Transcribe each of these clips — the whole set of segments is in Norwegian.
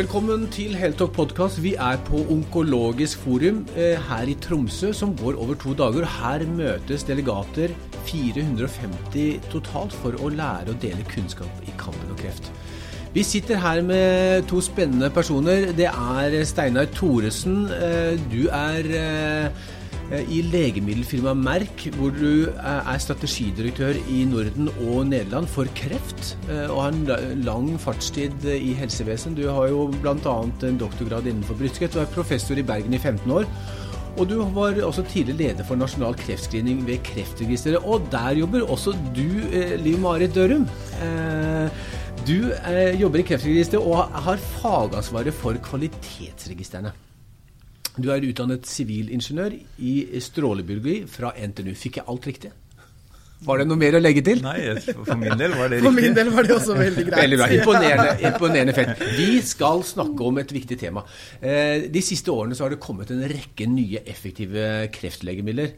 Velkommen til Heltalk podkast. Vi er på Onkologisk forum eh, her i Tromsø, som går over to dager. Her møtes delegater, 450 totalt, for å lære å dele kunnskap i kampen og kreft. Vi sitter her med to spennende personer. Det er Steinar Thoresen. Eh, du er eh, i legemiddelfirmaet Merck, hvor du er strategidirektør i Norden og Nederland for kreft, eh, og har en lang fartstid i helsevesen. Du har jo bl.a. en doktorgrad innenfor brystkreft. Du er professor i Bergen i 15 år. Og du var også tidligere leder for nasjonal kreftscreening ved Kreftregisteret. Og der jobber også du, Liv Marit Dørum. Du jobber i Kreftregisteret og har fagansvaret for kvalitetsregistrene. Du er utdannet sivilingeniør i strålebiologi fra NTNU. Fikk jeg alt riktig? Var det noe mer å legge til? Nei, for min del var det riktig. For min del var det også veldig greit. Veldig bra. Imponerende, imponerende felt. Vi skal snakke om et viktig tema. De siste årene så har det kommet en rekke nye effektive kreftlegemidler.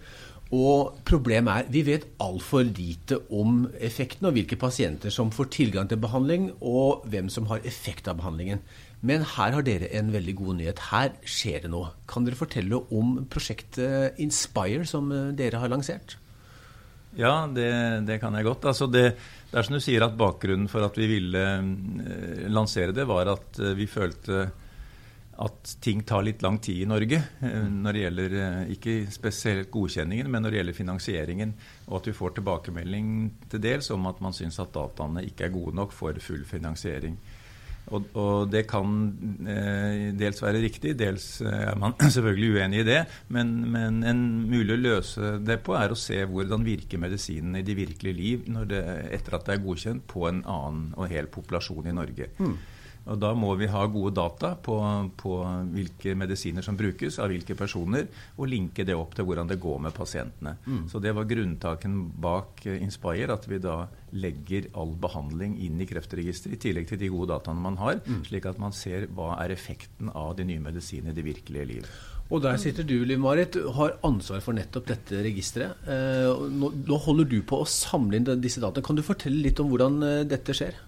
Og problemet er vi vet altfor lite om effekten og hvilke pasienter som får tilgang til behandling, og hvem som har effekt av behandlingen. Men her har dere en veldig god nyhet. Her skjer det noe. Kan dere fortelle om prosjektet Inspire som dere har lansert? Ja, det, det kan jeg godt. Altså det, det, er som du sier at Bakgrunnen for at vi ville lansere det, var at vi følte at ting tar litt lang tid i Norge når det gjelder ikke spesielt godkjenningen, men når det gjelder finansieringen. Og at vi får tilbakemelding til dels om at man syns at dataene ikke er gode nok for full finansiering. Og, og det kan eh, dels være riktig, dels er man selvfølgelig uenig i det. Men, men, en mulig å løse det på er å se hvordan virker medisinen i de virkelige liv det, etter at det er godkjent på en annen og hel populasjon i Norge. Mm. Og Da må vi ha gode data på, på, hvilke medisiner som brukes av hvilke personer, og linke det opp til hvordan det går med pasientene. Mm. Så Det var grunntaken bak Inspire, at vi da legger all behandling inn i Kreftregisteret, i tillegg til de gode dataene man har, mm. slik at man ser hva er effekten av de nye medisinene i det virkelige liv. Og der sitter du, Liv Marit, har ansvar for nettopp dette registeret. Nå, nå holder du på å samle inn disse dataene. Kan du fortelle litt om hvordan dette skjer?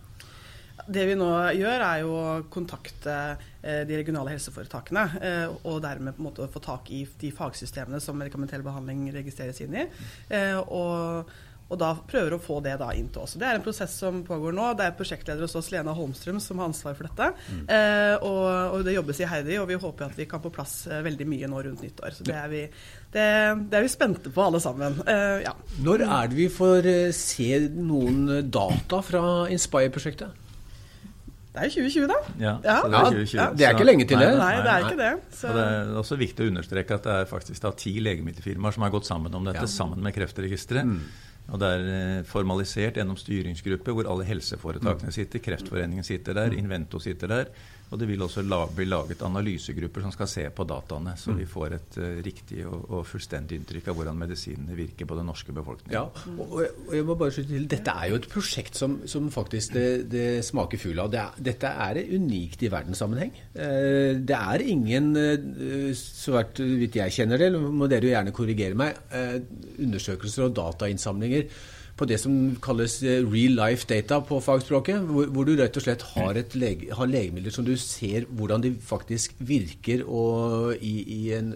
Det vi nå gjør, er jo å kontakte de regionale helseforetakene. Og dermed på en måte få tak i de fagsystemene som medikamentell behandling registreres inn i. Og, og da prøver å få det da inn til oss. Det er en prosess som pågår nå. Det er prosjektleder hos oss, Lena Holmstrøm, som har ansvar for dette. Mm. Og, og, det jobbes iherdig, og vi håper at vi kan på plass veldig mye nå rundt nyttår. Så det er vi, det, det er vi spente på alle sammen. Ja. Når er det vi får se noen data fra Inspire-prosjektet? Det er jo 2020, da. Ja, ja. det, er 2020. Ja, det er ikke lenge til det. Nei, det er ikke det. Så. Og det er også viktig å understreke at det er faktisk da ti legemiddelfirmaer som har gått sammen om dette, ja. sammen med Kreftregisteret. Mm. Og det er formalisert gjennom styringsgruppe hvor alle helseforetakene sitter. Kreftforeningen sitter der, Invento sitter der. Og det vil også la, bli laget analysegrupper som skal se på dataene, så vi får et uh, riktig og, og, fullstendig inntrykk av hvordan medisinene virker på den norske befolkningen. Ja, og, og jeg må bare slutte til, Dette er jo et prosjekt som, som faktisk det, det smaker fugl av. Det er, dette er unikt i verdenssammenheng. Uh, det er ingen, uh, så vidt jeg kjenner det, må dere jo gjerne korrigere meg, undersøkelser og datainnsamlinger på det som kalles eh, real life data på fagspråket, hvor, hvor du rett og slett har, lege, har, legemidler som du ser hvordan de faktisk virker og, i, i, en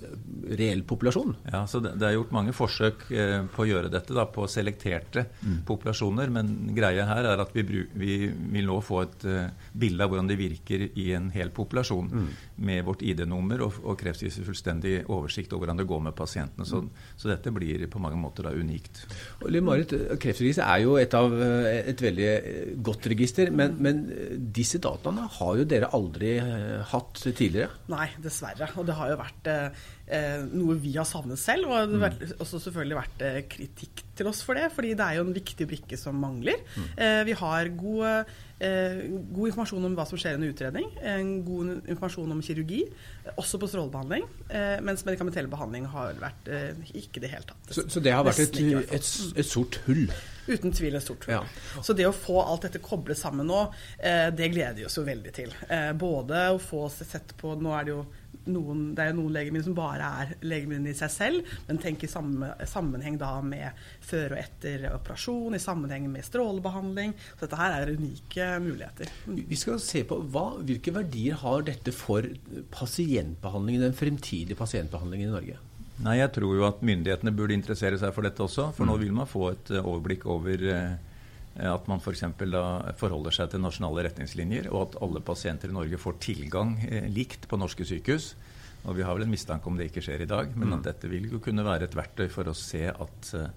reell populasjon. Ja, så det, det, er gjort mange forsøk eh, på å gjøre dette da, på selekterte mm. populasjoner, men greia her er at vi, vi vil nå få et uh, bilde av hvordan det virker i en hel populasjon, mm. med vårt ID-nummer og, og kreftviser fullstendig oversikt over hvordan det går med pasientene. Så, mm. så dette blir på mange måter da unikt. Og Marit, Kreftregisteret er jo et, av, et veldig godt register, men, men, disse dataene har jo dere aldri hatt tidligere? Nei, dessverre. Og det har jo vært eh, noe vi har savnet selv. Og det har også selvfølgelig vært eh, kritikk til oss for det, fordi det er jo en viktig brikke som mangler. Mm. Eh, vi har god, Eh, god informasjon om hva som skjer under utredning, en god informasjon om kirurgi, også på strålebehandling. Eh, mens medikamentell behandling har vært eh, ikke det hele tatt. Så, så det har vært et, et, et, sort hull? Uten tvil et stort hull. Ja. Så det å få alt dette koblet sammen nå, det gleder vi oss jo veldig til. Både å få sett på Nå er det jo noen, det er jo noen legemidler som bare er legemidler i seg selv, men tenk i samme, sammenheng da med før og etter operasjon, i sammenheng med strålebehandling. Så dette her er unike muligheter. Vi skal se på hva, Hvilke verdier har dette for pasientbehandlingen, den fremtidige pasientbehandlingen i Norge? Nei, Jeg tror jo at myndighetene burde interessere seg for dette også. For nå vil man få et overblikk over Eh, at man f.eks. For da forholder seg til nasjonale retningslinjer, og at alle pasienter i Norge får tilgang eh, likt på norske sykehus. Og Vi har vel en mistanke om det ikke skjer i dag, men at mm. dette vil jo kunne være et verktøy for å se at uh,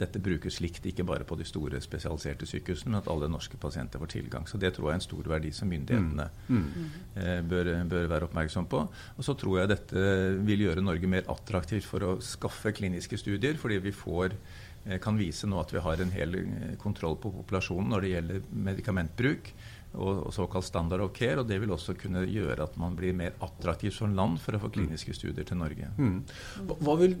dette brukes likt, ikke bare på de store spesialiserte sykehusene, men at alle norske pasienter får tilgang. Så Det tror jeg er en stor verdi som myndighetene mm. Mm. Eh, bør, bør, være oppmerksom på. Og så tror jeg dette vil gjøre Norge mer attraktivt for å skaffe kliniske studier, fordi vi får Eh, kan vise nå at vi har en hel eh, kontroll på populasjonen når det gjelder medikamentbruk og, og såkalt standard of care. og Det vil også kunne gjøre at man blir mer attraktiv som land for å få kliniske studier til Norge. Mm. Hva vil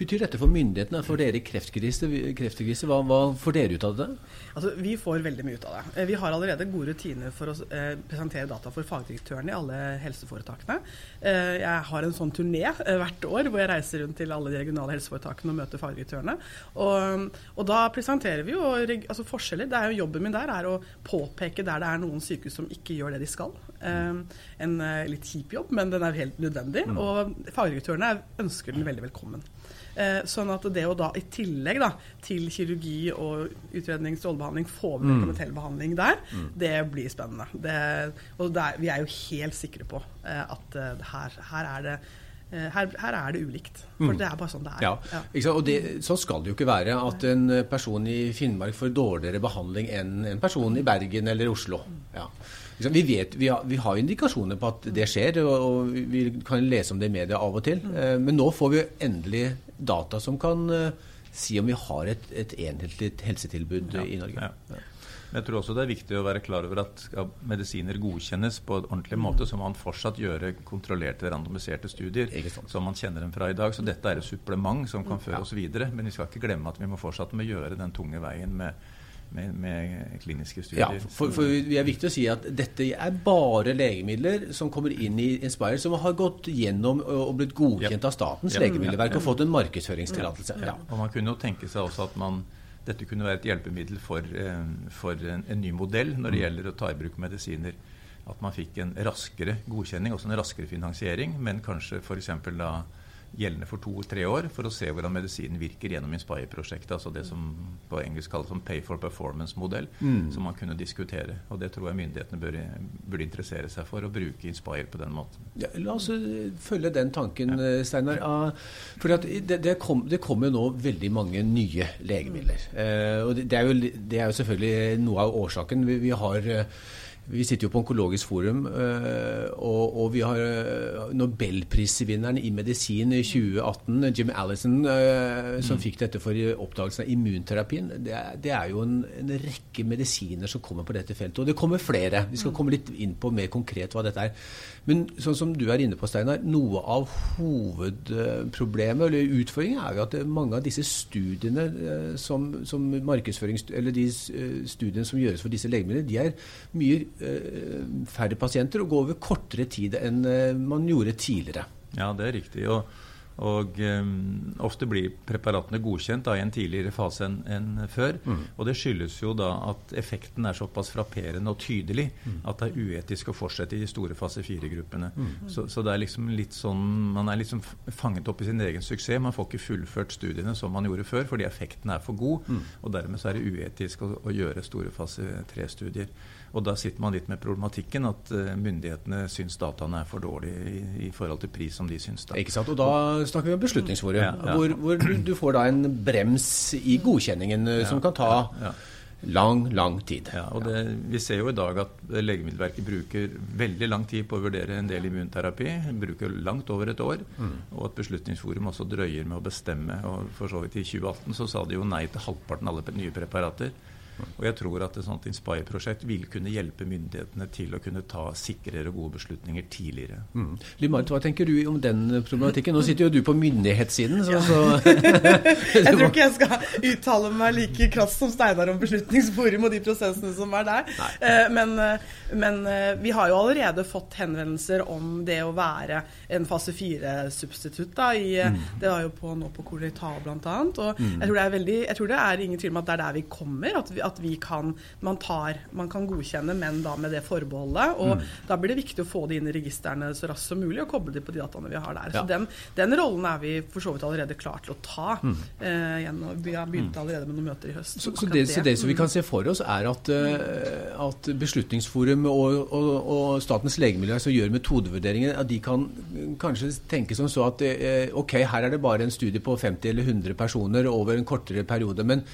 betyr dette for myndighetene, for dere i Kreftregisteret? Hva, hva, får dere ut av det? Altså, vi får veldig mye ut av det. Eh, vi har allerede gode rutiner for å eh, presentere data for fagdirektørene i alle helseforetakene. Eh, jeg har en sånn turné eh, hvert år hvor jeg reiser rundt til alle de regionale helseforetakene og møter fagdirektørene. Og, og da presenterer vi jo altså forskjeller. Det er jo Jobben min der er å påpeke der det er noen sykehus som ikke gjør det de skal. Eh, en eh, litt kjip jobb, men den er helt nødvendig. Mm. Og fagdirektørene ønsker den veldig velkommen. Eh, sånn at det å da i tillegg da, til kirurgi og utredning, strålebehandling, få med medikamentell mm. behandling der, mm. det blir spennende. Det, og der, vi er jo helt sikre på at her, her, er det her, her, er det ulikt. For mm. det er bare sånn det er. Ja, ja. Og det, Sånn skal det jo ikke være. At en person i Finnmark får dårligere behandling enn en person i Bergen eller Oslo. Ja. Vi, vet, vi, har, vi har indikasjoner på at det skjer, og vi kan lese om det i media av og til. Mm. Men nå får vi endelig data som kan si om vi har et, et enhetlig helsetilbud ja, i Norge. Ja. Jeg tror også det er viktig å være klar over at skal medisiner godkjennes på en ordentlig måte, så må man fortsatt gjøre kontrollerte, randomiserte studier som man kjenner dem fra i dag. Så dette er et supplement som kan føre oss videre. Men vi skal ikke glemme at vi må fortsatt med gjøre den tunge veien med med, med, kliniske studier. Ja, for, for det er viktig å si at dette er bare legemidler som kommer inn i Inspire, som har gått gjennom og blitt godkjent av Statens ja. legemiddelverk og fått en markedsføringstillatelse. Ja. Og man kunne jo tenke seg også at man, dette kunne være et hjelpemiddel for, eh, for en, en, ny modell når det mm. gjelder å ta i bruk medisiner. At man fikk en raskere godkjenning, også en raskere finansiering, men kanskje f.eks. da gjeldende for to-tre år for å se hvordan medisinen virker gjennom Inspire-prosjektet. Altså det som på engelsk kalles som pay for performance-modell, mm. som man kunne diskutere. Og det tror jeg myndighetene bør, burde interessere seg for, å bruke Inspire på den måten. Ja, la oss eh, følge den tanken, ja. Eh, Steinar. For det, det, kom, det kommer jo nå veldig mange nye legemidler. Eh, og det er, jo, det er jo selvfølgelig noe av årsaken. Vi, vi har vi sitter jo på Onkologisk forum, eh, og, og vi har eh, nobelprisvinneren i medisin i 2018, Jim Allison, eh, som mm. fikk dette for oppdagelsen av immunterapien. Det er, det er jo en, en, rekke medisiner som kommer på dette feltet, og det kommer flere. Vi skal mm. komme litt inn på mer konkret hva dette er. Men sånn som du er inne på, Steinar, noe av hovedproblemet eller utfordringen er jo at mange av disse studiene som, som markedsføring, eller de studiene som gjøres for disse legemidlene, de er mye færre pasienter og gå over kortere tid enn eh, man gjorde tidligere. Ja, det er riktig. Og, og um, ofte blir preparatene godkjent da, i en tidligere fase enn en før. Mm. Og det skyldes jo da at effekten er såpass frapperende og tydelig mm. at det er uetisk å fortsette i de store fase fire-gruppene. Mm. Så, så, det er liksom litt sånn Man er liksom fanget opp i sin egen suksess. Man får ikke fullført studiene som man gjorde før, fordi effekten er for god. Mm. Og dermed så er det uetisk å, å gjøre store fase tre-studier. Og da sitter man litt med problematikken at uh, myndighetene syns dataene er for dårlige i, i, forhold til pris som de syns. Da. Ikke sant. Og da snakker vi om Beslutningsforum, ja, ja. hvor, hvor du, du, får da en brems i godkjenningen ja, som kan ta lang, lang tid. Ja, og det, Vi ser jo i dag at Legemiddelverket bruker veldig lang tid på å vurdere en del immunterapi. Bruker langt over et år. Mm. Og at Beslutningsforum også drøyer med å bestemme. og For så vidt i 2018 så sa de jo nei til halvparten av alle nye preparater. Og jeg tror at et sånt Inspire-prosjekt vil kunne hjelpe myndighetene til å kunne ta sikrere og gode beslutninger tidligere. Mm. Limarit, hva tenker du om den problematikken? Nå sitter jo du på myndighetssiden. Så, ja. så jeg tror ikke jeg skal uttale meg like krass som Steinar om Beslutningsforum og de prosessene som er der. Eh, men, eh, men, eh, vi har jo allerede fått henvendelser om det å være en fase fire-substitutt. Mm. Det var jo på, nå på Colita bl.a. Og mm. jeg, tror det er veldig, jeg tror det er ingen tvil om at det er der vi kommer. At vi, at vi kan, man, tar, man kan godkjenne, menn da med det forbeholdet. Og mm. da blir det viktig å få det inn i registrene så raskt som mulig og koble det på de dataene vi har der. Ja. Så den, den, rollen er vi for så vidt allerede klar til å ta. Mm. Eh, gjennom, vi har begynt mm. allerede med noen møter i høst. Så, så, det, så det, som vi kan se for oss, er at, uh, at Beslutningsforum og, og, og Statens legemiddelverk som gjør metodevurderinger, at de kan kanskje tenke som så at uh, ok, her er det bare en studie på 50 eller 100 personer over en kortere periode. men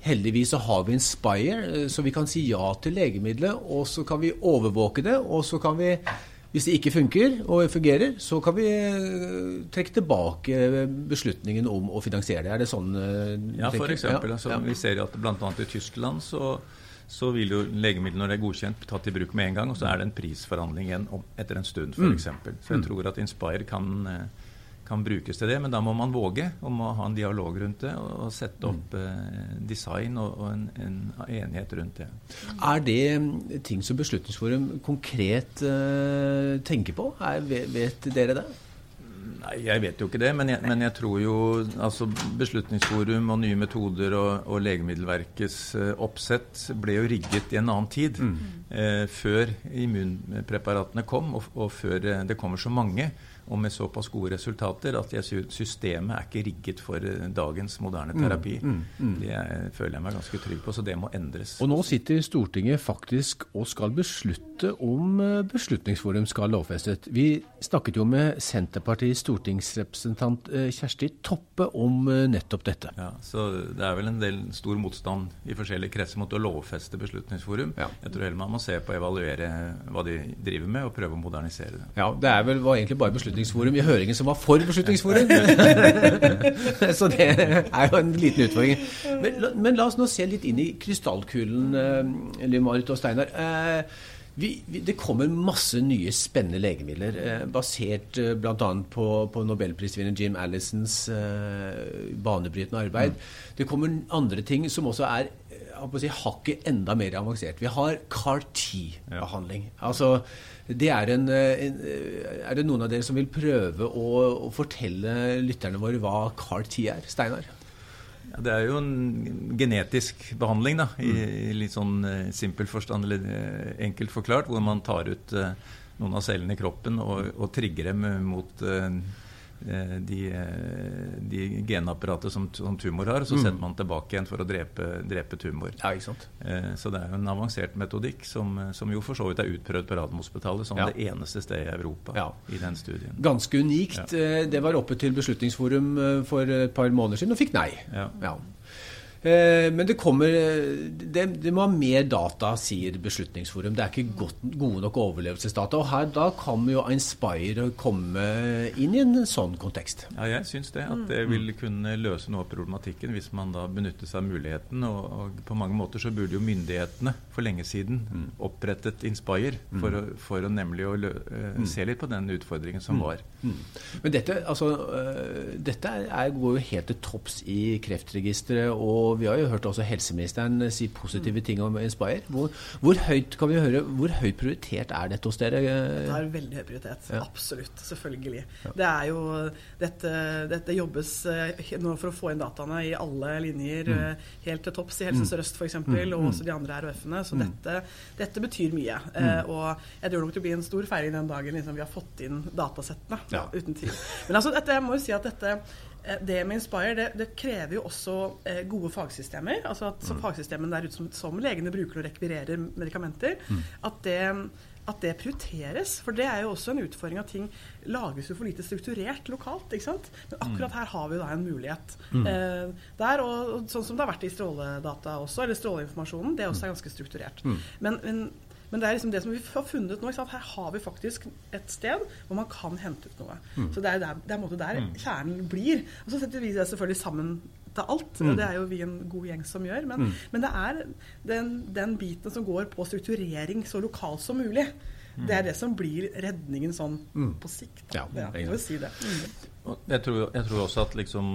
Heldigvis så har vi Inspire, så vi kan si ja til legemiddelet, og så kan vi overvåke det. Og så kan vi, hvis det ikke funker og fungerer, så kan vi eh, trekke tilbake beslutningen om å finansiere det. Er det sånn? Eh, ja, f.eks. Ja, altså, ja. Vi ser at bl.a. i Tyskland så, så vil jo legemidlet når det er godkjent, tatt i bruk med en gang. Og så er det en prisforhandling etter en stund, f.eks. Mm. Så jeg mm. tror at Inspire kan eh, kan brukes til det. Men da må man våge og må ha en dialog rundt det og, og sette opp eh, design og, og en, en, enighet rundt det. Er det mm, ting som Beslutningsforum konkret eh, tenker på? Er, vet dere det? Nei, Jeg vet jo ikke det, men jeg, men jeg tror jo altså Beslutningsforum og nye metoder og, og Legemiddelverkets eh, oppsett ble jo rigget i en annen tid. Mm. Uh, før immunpreparatene kom, og, og før uh, det kommer så mange og med såpass gode resultater at systemet er ikke rigget for eh, dagens moderne mm, terapi. Mm, mm, mm. Det jeg, føler jeg meg ganske trygg på, så det må endres. Og nå sitter Stortinget faktisk og skal beslutte om eh, Beslutningsforum skal lovfestet. Vi snakket jo med Senterpartiets stortingsrepresentant eh, Kjersti Toppe om nettopp dette. Ja, så Det er vel en del stor motstand i forskjellige kretser mot å lovfeste Beslutningsforum. Ja. Jeg tror heller man må se på å evaluere hva de driver med, og prøve å modernisere det. Ja, Det er vel, egentlig bare Beslutningsforum Beslutningsforum i høringen som var for Beslutningsforum. så det er jo en liten utfordring. Men, men, la oss nå se litt inn i krystallkulen, uh, Liv-Marit og Steinar. Vi, vi, det kommer masse nye spennende legemidler, eh, basert eh, bl.a. på, på nobelprisvinner Jim Allisons eh, banebrytende arbeid. Mm. Det kommer andre ting som også er si, hakket enda mer avansert. Vi har CAR-T-behandling. Altså, det er, en, en, er, det noen av dere som vil prøve å, å fortelle lytterne våre hva CAR-T er? Steinar? Ja, det er jo en genetisk behandling, da, i, mm. i litt sånn uh, simpel forstand, eller uh, enkelt forklart, hvor man tar ut uh, noen av cellene i kroppen og, og trigger dem mot Eh, de, eh, de genapparatet som, som, tumor har, så mm. setter man tilbake igjen for å drepe, drepe tumor. Ja, ikke sant? Eh, så det er jo en avansert metodikk som, som jo for så vidt er utprøvd på Radiumhospitalet som ja. det eneste stedet i Europa ja. i den studien. Ganske unikt. Ja. Det var oppe til Beslutningsforum for et par måneder siden og fikk nei. Ja. Eh, men det kommer det, det, må ha mer data, sier Beslutningsforum. Det er ikke godt, gode nok overlevelsesdata. og her, Da kan jo Inspire komme inn i en sånn kontekst. Ja, jeg syns det. At det vil kunne løse noe av problematikken hvis man da benytter seg av muligheten. Og, og, på mange måter så burde jo myndighetene for lenge siden mm. opprettet Inspire for, mm. å, for å nemlig å lø, uh, se litt på den utfordringen som mm. var. Mm. Men dette, altså, uh, dette er, går jo helt til topps i Kreftregisteret. og vi har jo hørt også helseministeren si positive ting om Inspire. Hvor, hvor, høyt kan vi høre, hvor høyt prioritert er dette hos dere? Det er veldig høy prioritet. Ja. Absolutt. Selvfølgelig. Ja. Det er jo dette, dette, jobbes eh, nå for å få inn dataene i alle linjer, mm. Helt til topps i Helse. Sør-Øst f.eks., mm. og også de andre RHF-ene. Så mm. dette, dette, betyr mye. Mm. Eh, og jeg tror nok det blir en stor feiring den dagen liksom, vi har fått inn datasettene. Ja. Uten tvil. Men altså, dette, jeg må jo si at dette Eh, det med Inspire det, det krever jo også eh, gode fagsystemer. altså at mm. Fagsystemene der ute som, som, legene bruker og rekvirerer medikamenter. Mm. At, det, at, det, prioriteres. For det er jo også en utfordring at ting lages jo for lite strukturert lokalt. ikke sant? Men akkurat mm. her har vi da en mulighet. Mm. Eh, der, og, og, Sånn som det har vært i stråledata også, eller stråleinformasjonen. Det også er ganske strukturert. Mm. Men, men men det er liksom det som vi har funnet nå. Her har vi faktisk et sted hvor man kan hente ut noe. Mm. Så det er, der, det er der mm. kjernen blir. Og så setter vi det selvfølgelig sammen til alt. Mm. Det er jo vi en god gjeng som gjør. Men, mm. men det er den, den, biten som går på strukturering så lokalt som mulig. Mm. Det er det som blir redningen sånn mm. på sikt. Ja, ja, jeg, si det. Mm. Jeg, tror, jeg, tror, også at liksom,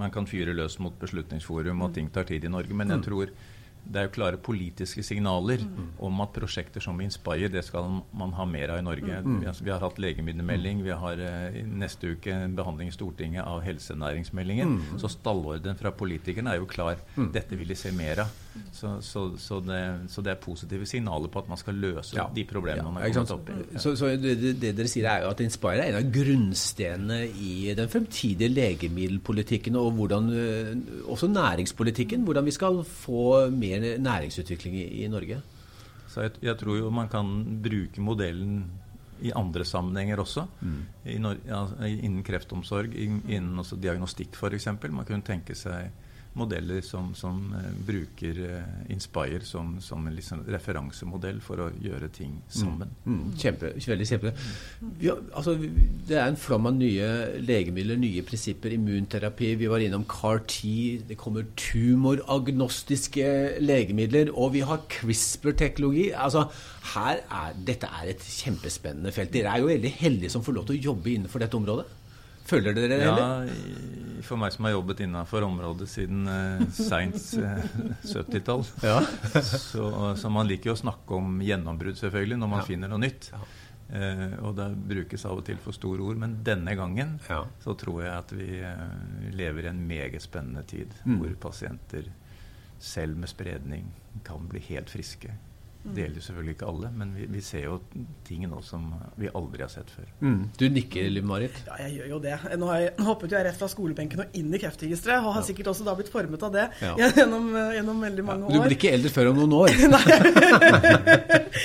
man kan fyre løs mot Beslutningsforum, og ting tar tid i Norge. Men jeg tror det er jo klare politiske signaler mm. om at prosjekter som Inspire, det skal man ha mer av i Norge. Mm. Vi, har, vi, har, hatt legemiddelmelding, vi har uh, neste uke en behandling i Stortinget av helsenæringsmeldingen. Mm. Så stallorden fra politikerne er jo klar. Mm. Dette vil de se mer av. Så, så, så, det, så, det, er positive signaler på at man skal løse ja. de problemene man har kommet opp i. Ja. Så, det, det, dere sier er jo at Inspire er en av grunnstenene i den fremtidige legemiddelpolitikken og hvordan, eh, også næringspolitikken. Hvordan vi skal få mer næringsutvikling i, i Norge? Så jeg, jeg, tror jo man kan bruke modellen i andre sammenhenger også. Mm. I, ja, innen kreftomsorg, innen diagnostikk f.eks. Man kunne tenke seg modeller som, som uh, bruker uh, Inspire som, som en liksom referansemodell for å gjøre ting sammen. Mm. Mm. Kjempe, veldig kjempe. Ja, altså, det er en flom av nye legemidler, nye prinsipper, immunterapi. Vi var innom CAR-T. Det kommer tumoragnostiske legemidler. Og vi har CRISPR-teknologi. Altså, her er, dette er et kjempespennende felt. Dere er jo veldig heldige som får lov til å jobbe innenfor dette området. Føler dere det? Ja, for meg som har jobbet innenfor området siden eh, seint uh, 70-tall. Ja. så, så, man liker jo å snakke om gjennombrudd, selvfølgelig, når man ja. finner noe nytt. Ja. Eh, og det brukes av og til for store ord, men denne gangen så tror jeg at vi eh, lever i en meget spennende tid. Mm. Hvor pasienter selv med spredning kan bli helt friske. Det gjelder selvfølgelig ikke alle, men vi, vi, ser jo ting nå som vi aldri har sett før. Mm. Du nikker, Liv Marit? Ja, jeg gjør jo det. Nå, har jeg, hoppet jeg rett fra skolebenken og inn i Kreftregisteret, og har ja. sikkert også da blitt formet av det ja. gjennom, gjennom, veldig mange år. Du blir ikke eldre før om noen år? Nei.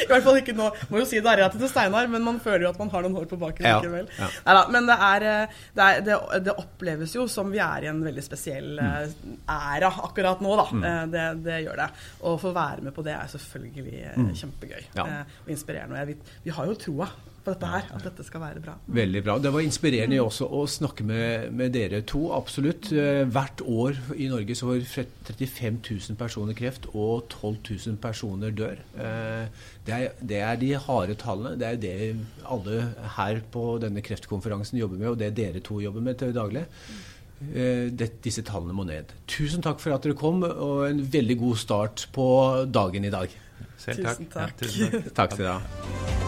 I hvert fall ikke nå. Må jo si det er rett til Steinar, men man føler jo at man har noen år på baken likevel. Ja. Neida, men det, er, det, er, det, det, oppleves jo som vi er i en veldig spesiell mm. Eh, æra akkurat nå, da. Mm. Eh, det, det gjør det. Å få være med på det er selvfølgelig mm. kjempegøy ja. Eh, og inspirerende. Og vi har jo troa på dette her, at dette skal være bra. Veldig bra. Det var inspirerende også å snakke med, med dere to. Absolutt. Eh, hvert år i Norge så får 35 000 personer kreft, og 12 000 personer dør. Eh, det er, det er de harde tallene. Det er det alle her på denne kreftkonferansen jobber med, og det dere to jobber med til daglig. Det, disse tallene må ned. Tusen takk for at dere kom, og en veldig god start på dagen i dag. Selv takk. Tusen takk. Ja, tusen takk. takk skal du ha.